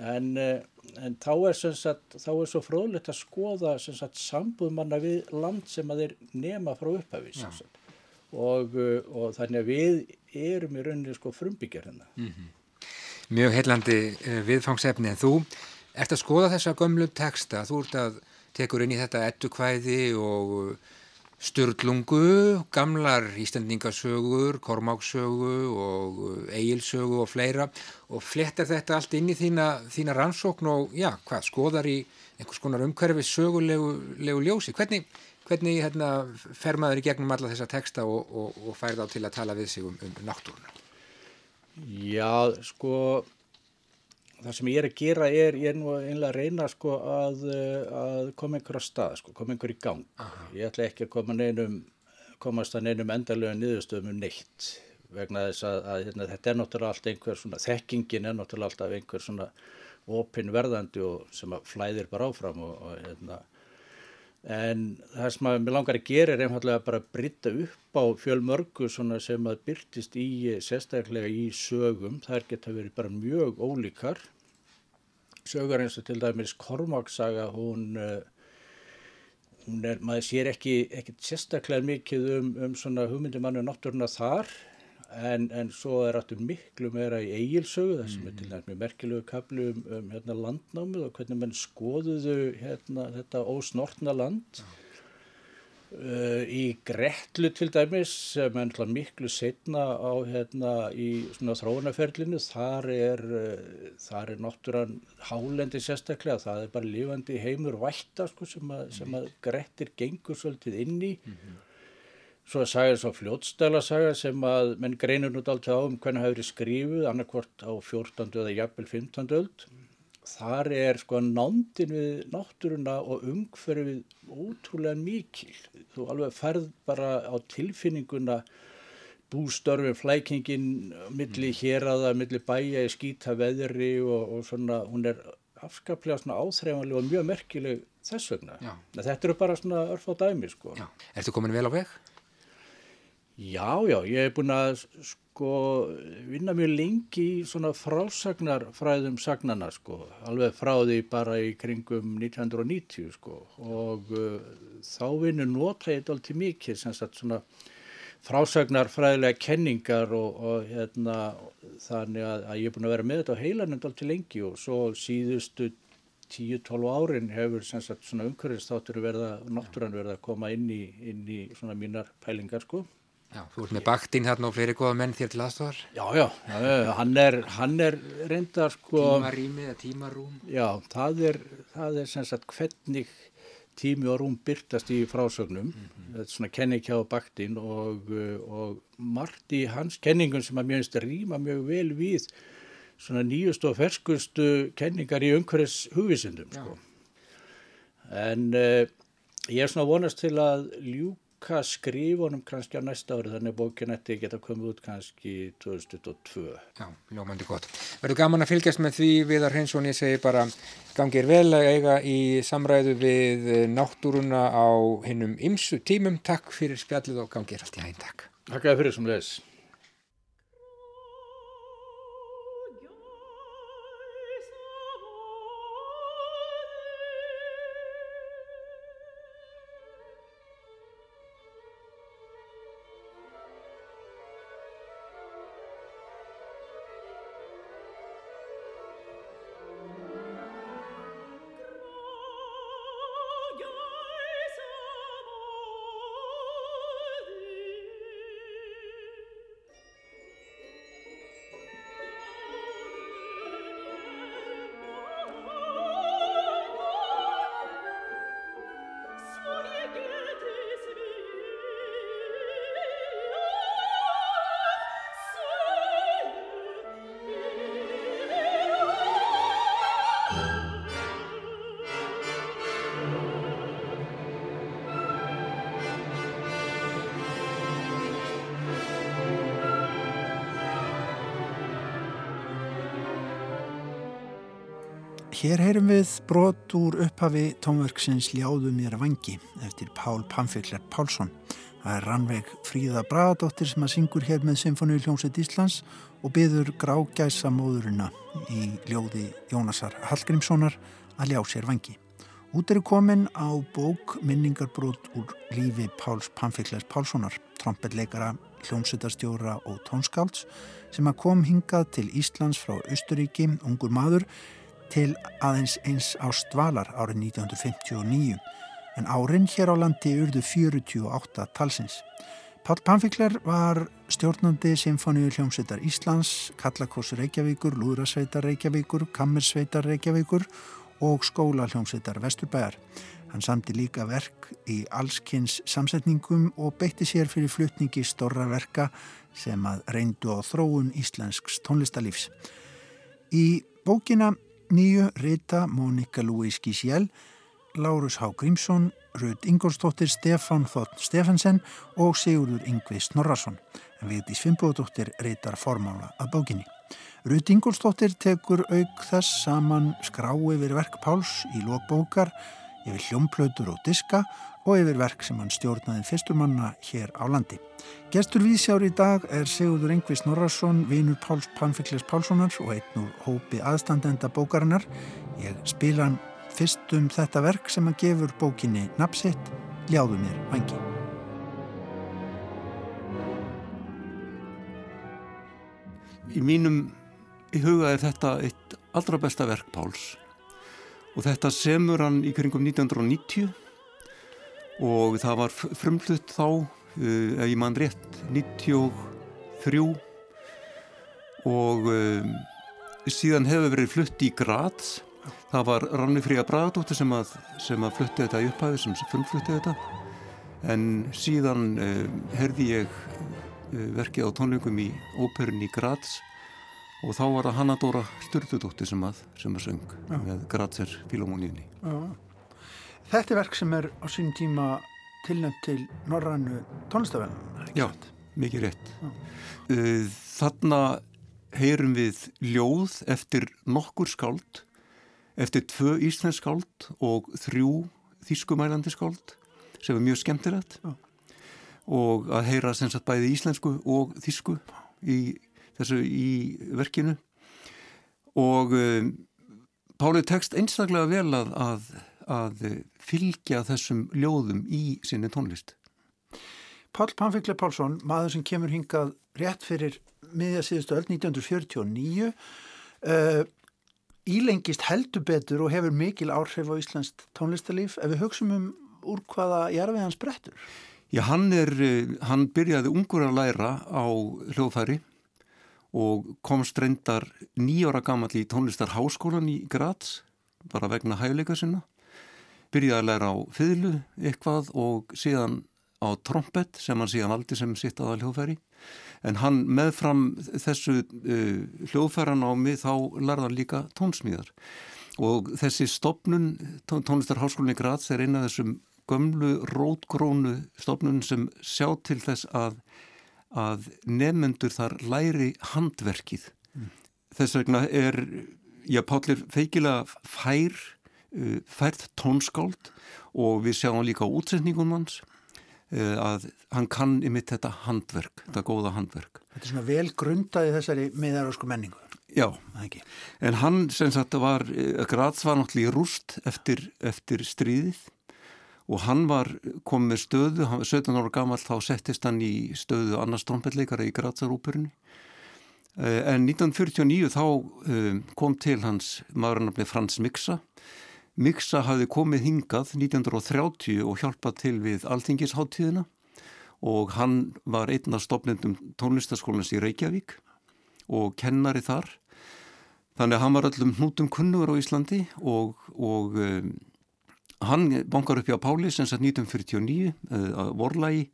en, en þá er sagt, þá er svo fróðlegt að skoða sambúðmanna við land sem að þeir nema frá upphafi sem sagt. Og, og þannig að við erum í rauninni sko frumbyggjar hérna. Mm -hmm. Mjög heillandi viðfangsefni en þú ert að skoða þessa gömlu texta, þú ert að tekur inn í þetta ettukvæði og störlungu, gamlar ístendingasögur, kormáksögu og eigilsögu og fleira og flettar þetta allt inn í þína, þína rannsókn og já, hvað, skoðar í einhvers konar umhverfi sögulegu ljósi. Hvernig, hvernig hérna, fer maður í gegnum alla þessa texta og, og, og fær þá til að tala við sig um, um náttúruna? Já, sko það sem ég er að gera er, ég er nú einlega að reyna sko að, að koma einhver á stað, sko, koma einhver í gang. Aha. Ég ætla ekki að koma neinum, komast að neinum endalega niðurstöðum um neitt vegna þess að, að hérna, þetta er náttúrulega allt einhver svona, þekkingin er náttúrulega alltaf einhver svona opinn verðandi og sem að flæðir bara áfram og, og hérna, en það sem að mér langar að gera er einfallega bara að brytta upp á fjölmörgu sem að byrtist í sérstaklega í sögum. Þær geta verið bara mjög ólíkar. Sögur eins og til dæmis Kormáksaga hún, hún er, maður sér ekki, ekki sérstaklega mikið um, um svona hugmyndumannu náttúruna þar En, en svo er aftur miklu meira í eigilsögu, það sem er til dæmis með merkilegu kaplu um, um hérna, landnámið og hvernig mann skoðuðu hérna, þetta ósnortna land. Uh, í Gretlu til dæmis, sem er miklu setna á hérna, í þróunaferlinu, þar er, uh, þar er náttúrann hálendi sérstaklega, það er bara lifandi heimur vætta sko, sem, að, sem að Grettir gengur svolítið inn í. Mm -hmm. Svo er saga svo fljótstæla saga sem að menn greinur nút alltaf á um hvernig það hefur skrifuð annarkvort á 14. eða jafnvel 15. öld. Þar er sko nándin við náttúruna og umhverfið ótrúlega mikil. Þú alveg ferð bara á tilfinninguna bústörfin, flækingin, milli héraða, milli bæja í skýta veðri og, og svona, hún er afskaplega svona áþreifanlega og mjög merkileg þess vegna. Já. Þetta eru bara svona örf á dæmi sko. Já. Ertu komin vel á veg? Já, já, ég hef búin að sko vinna mjög lengi í svona frásagnarfræðum sagnana sko, alveg frá því bara í kringum 1990 sko. Og uh, þá vinnu nota ég þetta alltaf mikið sem sagt svona frásagnarfræðilega kenningar og, og hérna þannig að, að ég er búin að vera með þetta á heilanend alltaf lengi. Og svo síðustu 10-12 árin hefur sagt svona umhverfistáttur verða, náttúran verða að koma inn í, inn í svona mínar pælingar sko. Já, þú ert með baktinn hérna og fleiri goða menn þér til aðstofar. Já, já, hann er, hann er reyndar sko... Tímarými eða tímarúm. Já, það er, það er sem sagt hvernig tími og rúm byrtast í frásögnum. Mm -hmm. Þetta er svona kennikjá baktinn og, og margt í hans kenningum sem að mjög einstu rýma mjög vel við svona nýjustu og ferskustu kenningar í umhverfis hugvísindum sko. En uh, ég er svona vonast til að ljúk ljúka skrifunum kannski á næsta ári þannig að bókin ætti geta komið út kannski 2022. Já, ljómandi gott. Verður gaman að fylgjast með því Viðar Hreinsson, ég segi bara gangir vel að eiga í samræðu við náttúruna á hinnum ymsu tímum. Takk fyrir spjallið og gangir allt í hægn, takk. Takk fyrir sem leðis. Hér heyrum við brot úr upphafi tónverksins Ljáðu mér vangi eftir Pál Pamfikler Pálsson. Það er Rannveig Fríða Bragadóttir sem að syngur hér með Symfóníu Hljómsveit Íslands og byður grágæsa móðurina í ljóði Jónasar Hallgrímssonar að ljá sér vangi. Út eru komin á bók minningarbrót úr lífi Páls Pamfiklers Pálssonar, trompetleikara, hljómsveitarstjóra og tónskálds sem að kom hingað til Íslands frá Östuríki, ungur maður, til aðeins eins á Stvalar árið 1959 en árin hér á landi urðu 48 talsins. Pál Pamfikler var stjórnandi Sinfoníu hljómsveitar Íslands, Kallakoss Reykjavíkur, Lúðrasveitar Reykjavíkur, Kammersveitar Reykjavíkur og skóla hljómsveitar Vesturbæjar. Hann samti líka verk í allskynns samsetningum og beitti sér fyrir flutningi storra verka sem að reyndu á þróun íslensks tónlistalífs. Í bókina nýju rita Mónika Louise Gísjál, Lárus Há Grímsson, Rud Ingolstóttir, Stefan Þótt Stefansen og Sigurður Yngvi Snorrason. En Vigdís Fimboðdóttir ritar formála að bókinni. Rud Ingolstóttir tekur auk þess saman skrá yfir verk Páls í lókbókar, yfir hljómplötur og diska og yfir verk sem hann stjórnaði fyrsturmanna hér á landi. Gestur vísjár í dag er Sigurður Yngvi Snorrason, vinur Páls Panfikles Pálssonar og einn úr hópi aðstandenda bókarinnar. Ég spila hann fyrst um þetta verk sem að gefur bókinni napsitt Ljáðu mér vangi. Í mínum í huga er þetta eitt allra besta verk Páls og þetta semur hann í kringum 1990 og það var frumflutt þá, uh, ef ég mann rétt, 93 og um, síðan hefur verið flutt í Graz. Það var Ranni Fríða Bragadóttir sem að, að flutti þetta í upphæði sem frumflutti þetta. En síðan uh, herði ég verkið á tónleikum í óperun í Graz og þá var það Hanna Dóra Sturðudóttir sem að, sem að söng Já. með Grazer Filomóníunni Þetta er verk sem er á sín tíma tilnæmt til Norrannu tónlistafælun Já, mikið rétt Já. Þarna heyrum við ljóð eftir nokkur skáld eftir tvö íslensk skáld og þrjú þýskumælandi skáld sem er mjög skemmtilegt Já. og að heyra sem sagt bæði íslensku og þýsku í þessu í verkinu og um, Páli tekst einstaklega vel að, að, að fylgja þessum ljóðum í sinni tónlist. Pál Pánfikle Pálsson, maður sem kemur hingað rétt fyrir miðja síðustu öll 1949 uh, ílengist heldur betur og hefur mikil áhrif á Íslands tónlistalíf ef við hugsaum um úr hvaða jarfið hans brettur? Já, hann er, uh, hann byrjaði ungur að læra á hljóðfæri og komst reyndar nýjóra gammal í tónlistarháskólan í Graz, bara vegna hæguleika sinna. Byrjaði að læra á fyrlu eitthvað og síðan á trompet sem hann síðan aldrei sem sitt aða hljóðfæri. En hann meðfram þessu uh, hljóðfæranámi þá lærða hann líka tónsmíðar. Og þessi stopnun, tónlistarháskólan í Graz, er eina af þessum gömlu rótgrónu stopnun sem sjá til þess að að nefnendur þar læri handverkið. Mm. Þess vegna er, já, Pálir feikilega fær, uh, fært tónskáld og við sjáum líka útsetningum hans uh, að hann kann ymitt þetta handverk, þetta góða handverk. Þetta er svona vel grundaði þessari miðarásku menningu. Já, en hann sem sagt var, uh, Graz var náttúrulega í rúst eftir, eftir stríðið og hann var komið með stöðu, hann var 17 ára gammal þá settist hann í stöðu annars trombetleikara í Grazarúperunni. Eh, en 1949 þá eh, kom til hans maðurnafni Frans Miksa Miksa hafði komið hingað 1930 og hjálpað til við alþingisháttíðina og hann var einn af stopnendum tónlistaskólans í Reykjavík og kennari þar. Þannig að hann var öllum hnútum kunnur á Íslandi og, og um, Hann bankar upp hjá Páli sem satt 1949 að vorlægi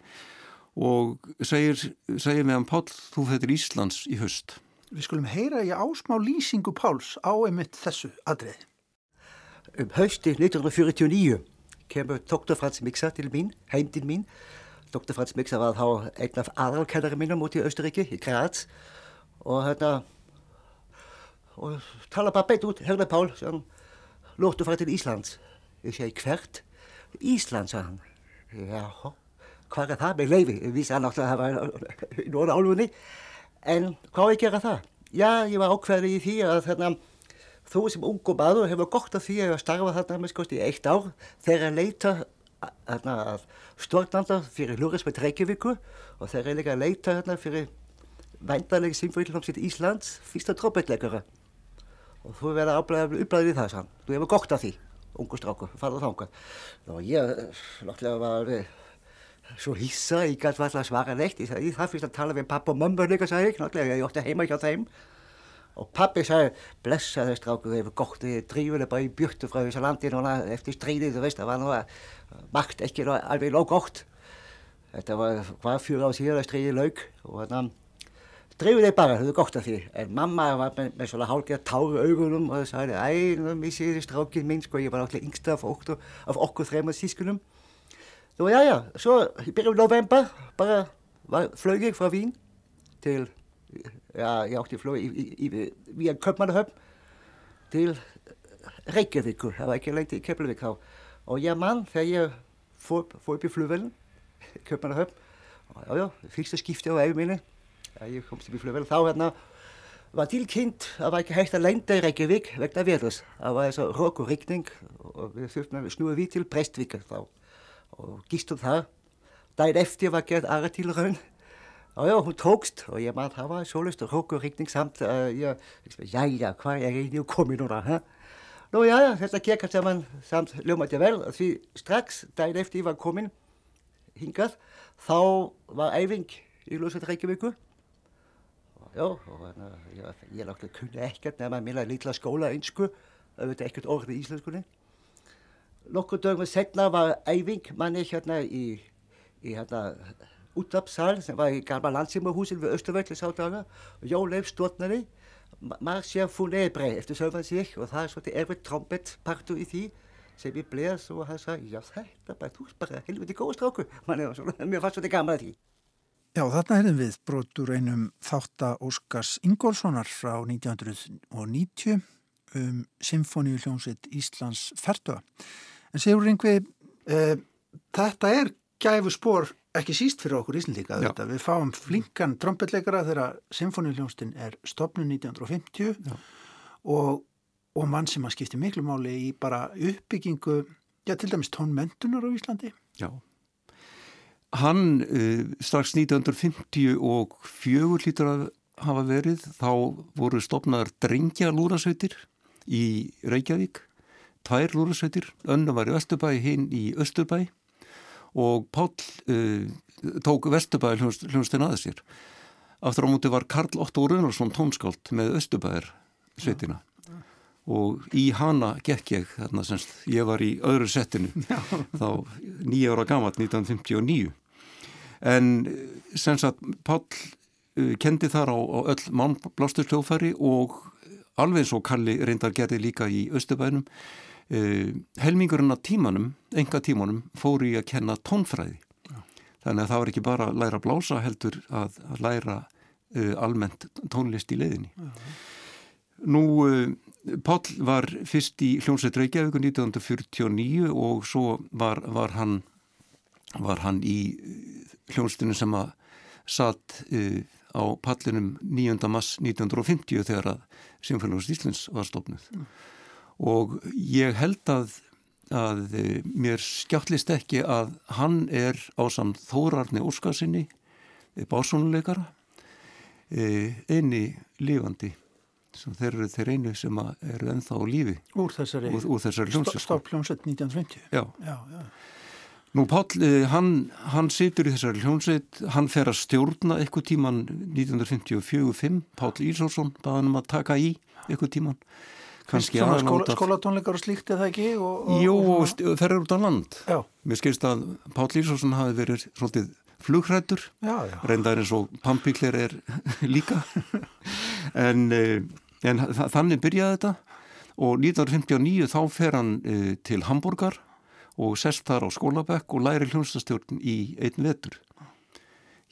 og segir, segir meðan Pál, þú fættir Íslands í höst. Við skulum heyra í ásmá lýsingu Páls á einmitt þessu aðrið. Um hösti 1949 kemur Dr. Frans Miksa til mín, heim til mín. Dr. Frans Miksa var þá einn af aðalkennari mínum út í Östuríki, í Graz og hérna og tala bara beint út, herði Pál, sem lóttu fara til Íslands. Ég segi hvert? Ísland, sagði hann. Já, hvað er það með leiði? Ég vissi hann náttúrulega að það var í norða álfunni. En hvað er að gera það? Já, ég var ákveðið í því að þarna, þú sem ung og maður hefur gott af því að starfa þarna með skoðst í eitt ár þegar að leita þarna, að stjórnanda fyrir Lúrisbætt Reykjavíku og þegar er líka að leita þarna, fyrir væntanlega symfóílhljómsveit Íslands fyrsta trópetleikara og þú verður að upplæða við það sann. Þú hefur gott af því, ungu strákur, farað þánga. Og ég, náttúrulega var alveg svo hissa, ég gæti alltaf að svara neitt. Ég sagði, það fyrst að tala við pappa og mömmu líka, sagði ég, náttúrulega, ég ótti heima hjá þeim. Og pappi sagði, blessa þau strákur, þau hefur gott, þau drífulega bara í björtu frá þessu landi núna eftir stríðið, þú veist, það var nú makt ekki alveg lóg gott. Þetta var hvað fjóra á síðan að stríðið laug og þannig Drífið þig bara, það er gott af því. En mamma var með, með svona hálfgeða táru augunum og það sagði, æ, nú missi þið strákinn minn, sko, ég var náttúrulega yngsta af okkur, af okkur þrema sískunum. Svo já, já, svo í byrjum november bara var, flög ég frá Vín til, já, ég átti í, í, via Köpmannahöfn til Reykjavíkur, það var ekki lengt í Keflavík þá. Og ég mann þegar ég fór, fór upp í flugvelin, Köpmannahöfn, já, já, fyrsta skipti á æfi minni, ég komst upp í flugvel þá hérna var tilkynnt að var ekki hægt að lenda í Reykjavík vegna veðurs. Það var þess að rók og rikning og við þurftum að snúa við til Brestvíkar þá og gistum það. Dæn eftir var gerð aðra til raun og já, hún tókst og ég maður það var svolust og rók og rikning samt uh, ég, já, já, hvað er ég nú komið núna, hæ? Nú já, þetta gekk að saman samt ljómaði vel því strax dæn eftir ég var komin hingað þá var æfing í Lúsveit Reykjavíku Já, og þannig að ég, ég náttúrulega kunni ekkert nefn að minna lítla skóla einsku, auðvitað ekkert orðið í íslenskunni. Nokkur dögum setna var æfing manni hérna í, í hérna útlappsal sem var í gamla landsýmahúsin við Östervöldi sá daga og Jóleif stjórnari Marcia Funebre eftir sögum sig og það er svolítið erfitt trombetpartu í því sem ég bleið og hann sagði, já þetta bara, þú er bara helviti góð stráku, mér fannst gaman að því. Já, þarna hefðum við brotur einum þátta Óskars Ingólfssonar frá 1990 um Symfóníu hljómsveit Íslands ferduða. En segur einhver, eh, þetta er gæfu spór ekki síst fyrir okkur Íslandíka. Við fáum flinkan trombetleikara þegar Symfóníu hljómsveitin er stopnud 1950 og, og mann sem að skipti miklu máli í bara uppbyggingu, já til dæmis tónmentunar á Íslandi. Já. Hann uh, strax 1950 og fjögur lítur að hafa verið, þá voru stopnaðar drengja lúrasveitir í Reykjavík, tvær lúrasveitir, önnu var í Vesturbæ, hinn í Östurbæ og Pál uh, tók Vesturbæ hljómsdyn aðeins sér. Aftur á múti var Karl Otto Runarsson tónskált með Östurbæðir sveitina og í hana gekk ég þarna semst, ég var í öðru settinu þá nýja ára gammalt 1959 en semst að Pál uh, kendi þar á, á öll mannblástursljófæri og alveg og Kalli reyndar gerði líka í Östubænum uh, helmingurinn af tímanum, enga tímanum fóru í að kenna tónfræði Já. þannig að það var ekki bara að læra blása heldur að, að læra uh, almennt tónlist í leiðinni Já. Nú Pál var fyrst í hljómsveit Reykjavík 1949 og svo var, var, hann, var hann í hljómsveitinu sem að satt uh, á pallinum 9. mass 1950 þegar að Symfónius Íslands var stofnuð. Mm. Og ég held að, að uh, mér skjáttlist ekki að hann er á samt Þórarni Óskarsinni, básónuleikara, uh, einni lifandi þeir eru þeir einu sem eru ennþá á lífi úr þessari, þessari hljómsveit stopphljómsveit 1920 já. Já, já. Nú Páll, eh, hann, hann situr í þessari hljómsveit hann fer að stjórna eitthvað tíman 1954-5 Páll Ísórsson baða hann að taka í eitthvað tíman skóla, skólatónleikar og slíkt eða ekki? Og, og, Jú, og ferður út á land. Mér skilst að Páll Ísórsson hafi verið svolítið flugrættur reyndar eins og pampikler er [laughs] líka. En uh, En þannig byrjaði þetta. Og 1959 þá fer hann uh, til Hamburgar og sest þar á skólabekk og læri hljómsastjórn í einn vetur.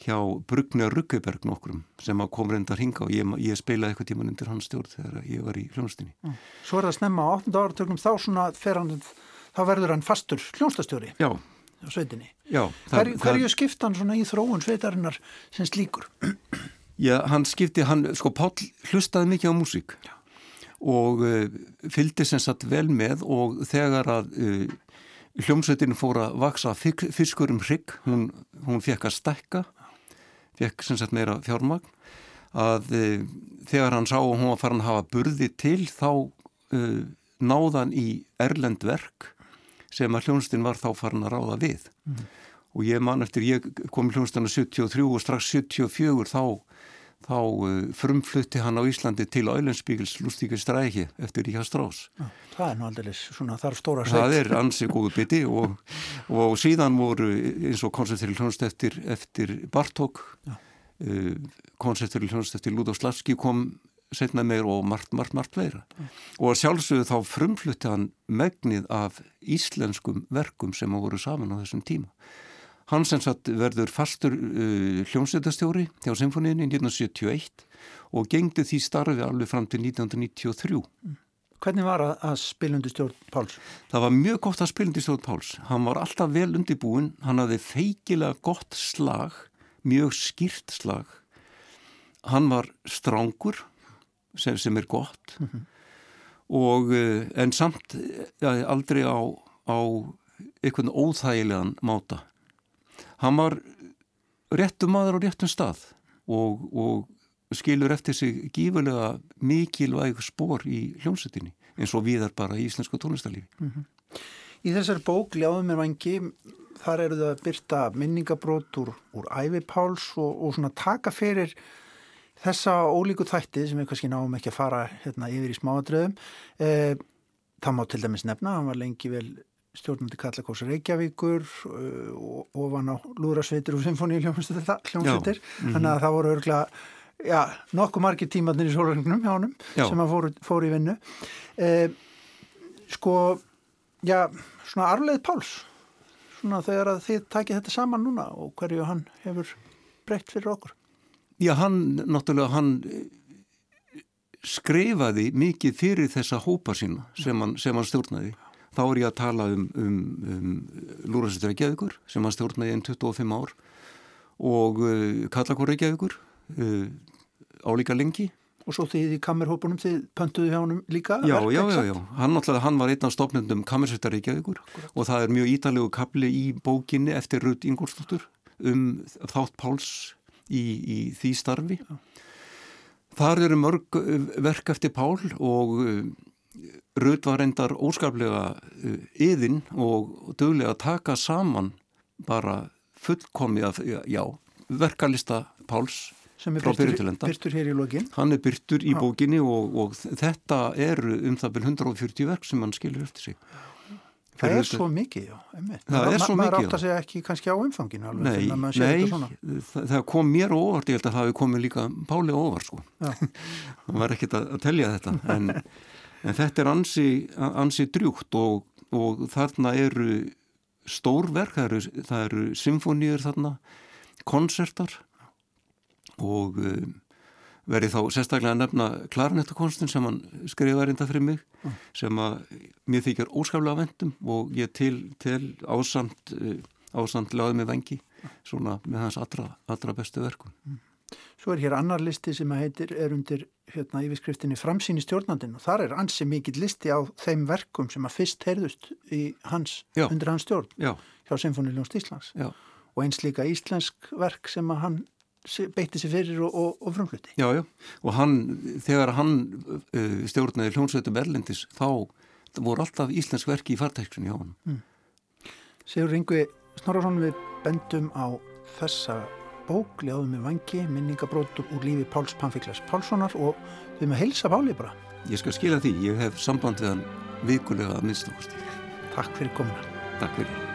hjá Brugna Ruggeberg nokkrum sem kom reyndar hinga og ég, ég spilaði eitthvað tíman undir hans stjórn þegar ég var í hljónstinni. Mm. Svo er það snemma á 8. áratögnum þá svona hann, þá verður hann fastur hljónstastjóri Já. á sveitinni. Já. Það, Hver, hverju skipt hann svona í þróun sveitarinnar sem slíkur? Já, hann skipti, hann, sko Pál hlustaði mikið á músík og uh, fylgdi sem sagt vel með og þegar að uh, hljómsveitin fór að vaksa fiskur um hrygg, hún, hún fekk að stekka fekk sem sagt meira fjármagn. Að e, þegar hann sá að hún var farin að hafa burði til þá e, náðan í erlend verk sem að hljónstinn var þá farin að ráða við. Mm. og ég man eftir, ég kom í hljónstinna 73 og strax 74 þá þá uh, frumflutti hann á Íslandi til Ælensbygils Lustíkir stræki eftir Ríkja Strás. Það er nú aldrei svona þar stóra sveit. Það er ansið góðu biti og, og síðan voru eins og koncepteri hljónst eftir, eftir Bartók, uh, koncepteri hljónst eftir Ludovslavski kom setna meir og margt, margt, margt veira. Og sjálfsögðu þá frumflutti hann megnið af íslenskum verkum sem voru saman á þessum tíma. Hann sem sagt verður fastur uh, hljómsveitastjóri hjá symfóniðinni 1971 og gengdi því starfi alveg fram til 1993. Hvernig var að spilundi stjórn Páls? Það var mjög gott að spilundi stjórn Páls. Hann var alltaf vel undibúin, hann hafði feikilega gott slag, mjög skýrt slag. Hann var strángur sem, sem er gott mm -hmm. og uh, en samt ja, aldrei á, á einhvern óþægilegan máta hann var réttum maður á réttum stað og, og skilur eftir sig gífurlega mikilvæg spór í hljómsettinni eins og við er bara í íslensku tónlistarlífi. Mm -hmm. Í þessari bók Ljáðum er vangi, þar eru það að byrta minningabrót úr, úr ævipáls og, og svona taka fyrir þessa ólíku þætti sem við kannski náum ekki að fara hérna yfir í smáadröðum. Eh, það má til dæmis nefna, hann var lengi vel stjórnandi Kallakós Reykjavíkur og uh, ofan á Lúrasveitir og Symfóni hljómsveitir mm -hmm. þannig að það voru örgla já, nokkuð margir tímatnir í sólurringnum hjá já. sem að fóru, fóru í vinnu eh, sko já, svona arleið Páls svona þegar að þið takið þetta saman núna og hverju hann hefur breytt fyrir okkur Já, hann, náttúrulega hann eh, skrifaði mikið fyrir þessa hópa sína sem hann, sem hann stjórnaði þá er ég að tala um, um, um Lúrastur Reykjavíkur sem hann stjórnaði enn 25 ár og uh, Kallakur Reykjavíkur uh, álíka lengi Og svo þið í kammerhópunum, þið pöntuðu hjá hann líka? Já, já, já, já, hann, hann var einn af stofnendum kammersveitar Reykjavíkur Akkurat. og það er mjög ítalegu kapli í bókinni eftir Rudd Ingolstóttur um þátt Páls í, í því starfi. Þar eru mörg verk eftir Pál og Röð var reyndar óskaplega yðin uh, og dögulega að taka saman bara fullkomið af, já, verkalista Páls sem er byrtur, hér í lógin hann er byrtur í bókinni og, og þetta er um það byrjum 140 verk sem hann skilur eftir sig. Það er svo mikið, já einmitt. Það er svo mikið, já maður átt að segja ekki kannski á umfanginu alveg, Nei, nei það, það kom mér óvart, ég held að það hefði komið líka Páli óvart sko. Það [laughs] var ekkit að, að telja þetta en [laughs] en þetta er ansi, ansi drjúkt og, og þarna eru stórverk, það eru, eru symfóníur þarna, konsertar og um, verið þá sérstaklega að nefna klarinettakonstin sem hann skrifaði reynda fyrir mig mm. sem að mér þykjar óskaflega vendum og ég til, til ásamt, uh, ásamt laðið með vengi svona með hans allra, allra bestu verkum. Mm. Svo er hér annar listi sem heitir, er undir hérna, yfirskriftinni framsýni stjórnandin og þar er ansi mikill listi á þeim verkum sem að fyrst heyrðust hans, undir hans stjórn Já. hjá Sinfoniljónst Íslands Já. og eins líka íslensk verk sem að hann beitti sér fyrir og, og, og frumflutti. Já, já, og hann, þegar hann uh, stjórnaði hljónsveitum Erlendis, þá voru alltaf íslensk verki í fartæksunni hjá hann. Mm. Sigur Ringvi Snorarsson, við bendum á þessa bók, Ljáðum með vangi, minningabrótum úr lífi Páls Panfiklas Pálssonar og við með heilsa Páli bara. Ég skal skila því, ég hef samband við hann vikulega að minnstakosti. Takk fyrir komuna. Takk fyrir.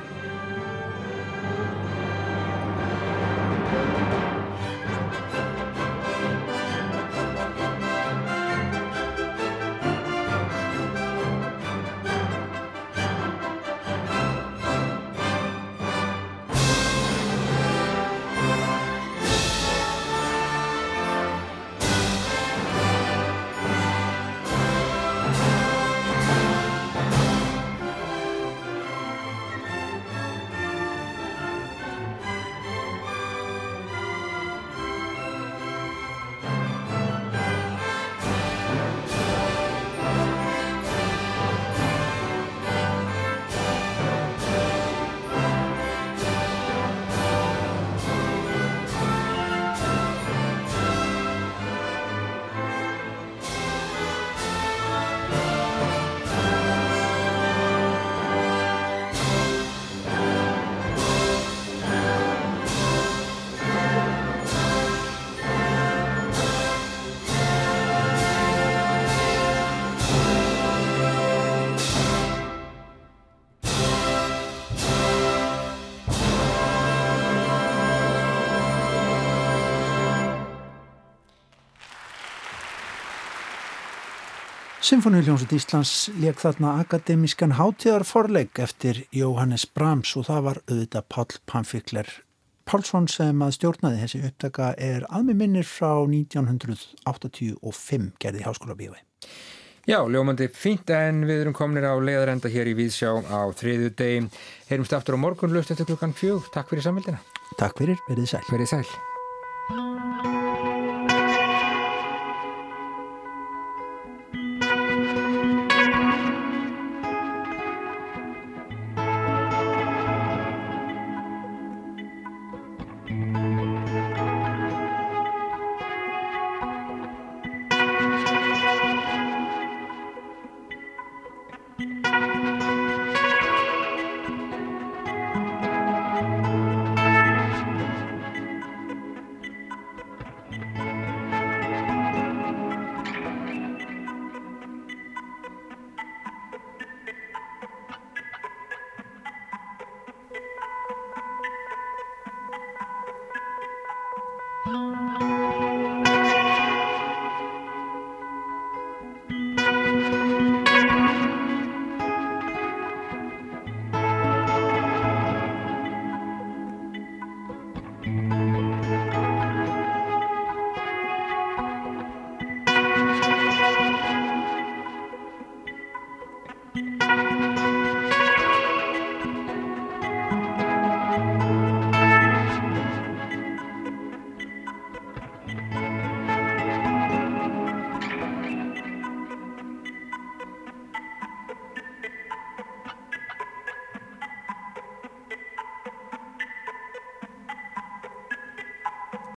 Symfóniuljónsut Íslands leik þarna akademískan hátíðarforleik eftir Jóhannes Brahms og það var auðvitað Pál Pamfikler Pálsson sem að stjórnaði þessi upptaka er aðmið minnir frá 1985 gerði Háskóla Bíói. Já, ljómandi fínt en við erum kominir á leiðarenda hér í Víðsjá á þriðu degi. Heyrumst aftur á morgun löst eftir klukkan fjög. Takk fyrir samvildina. Takk fyrir, verið sæl. Verið sæl.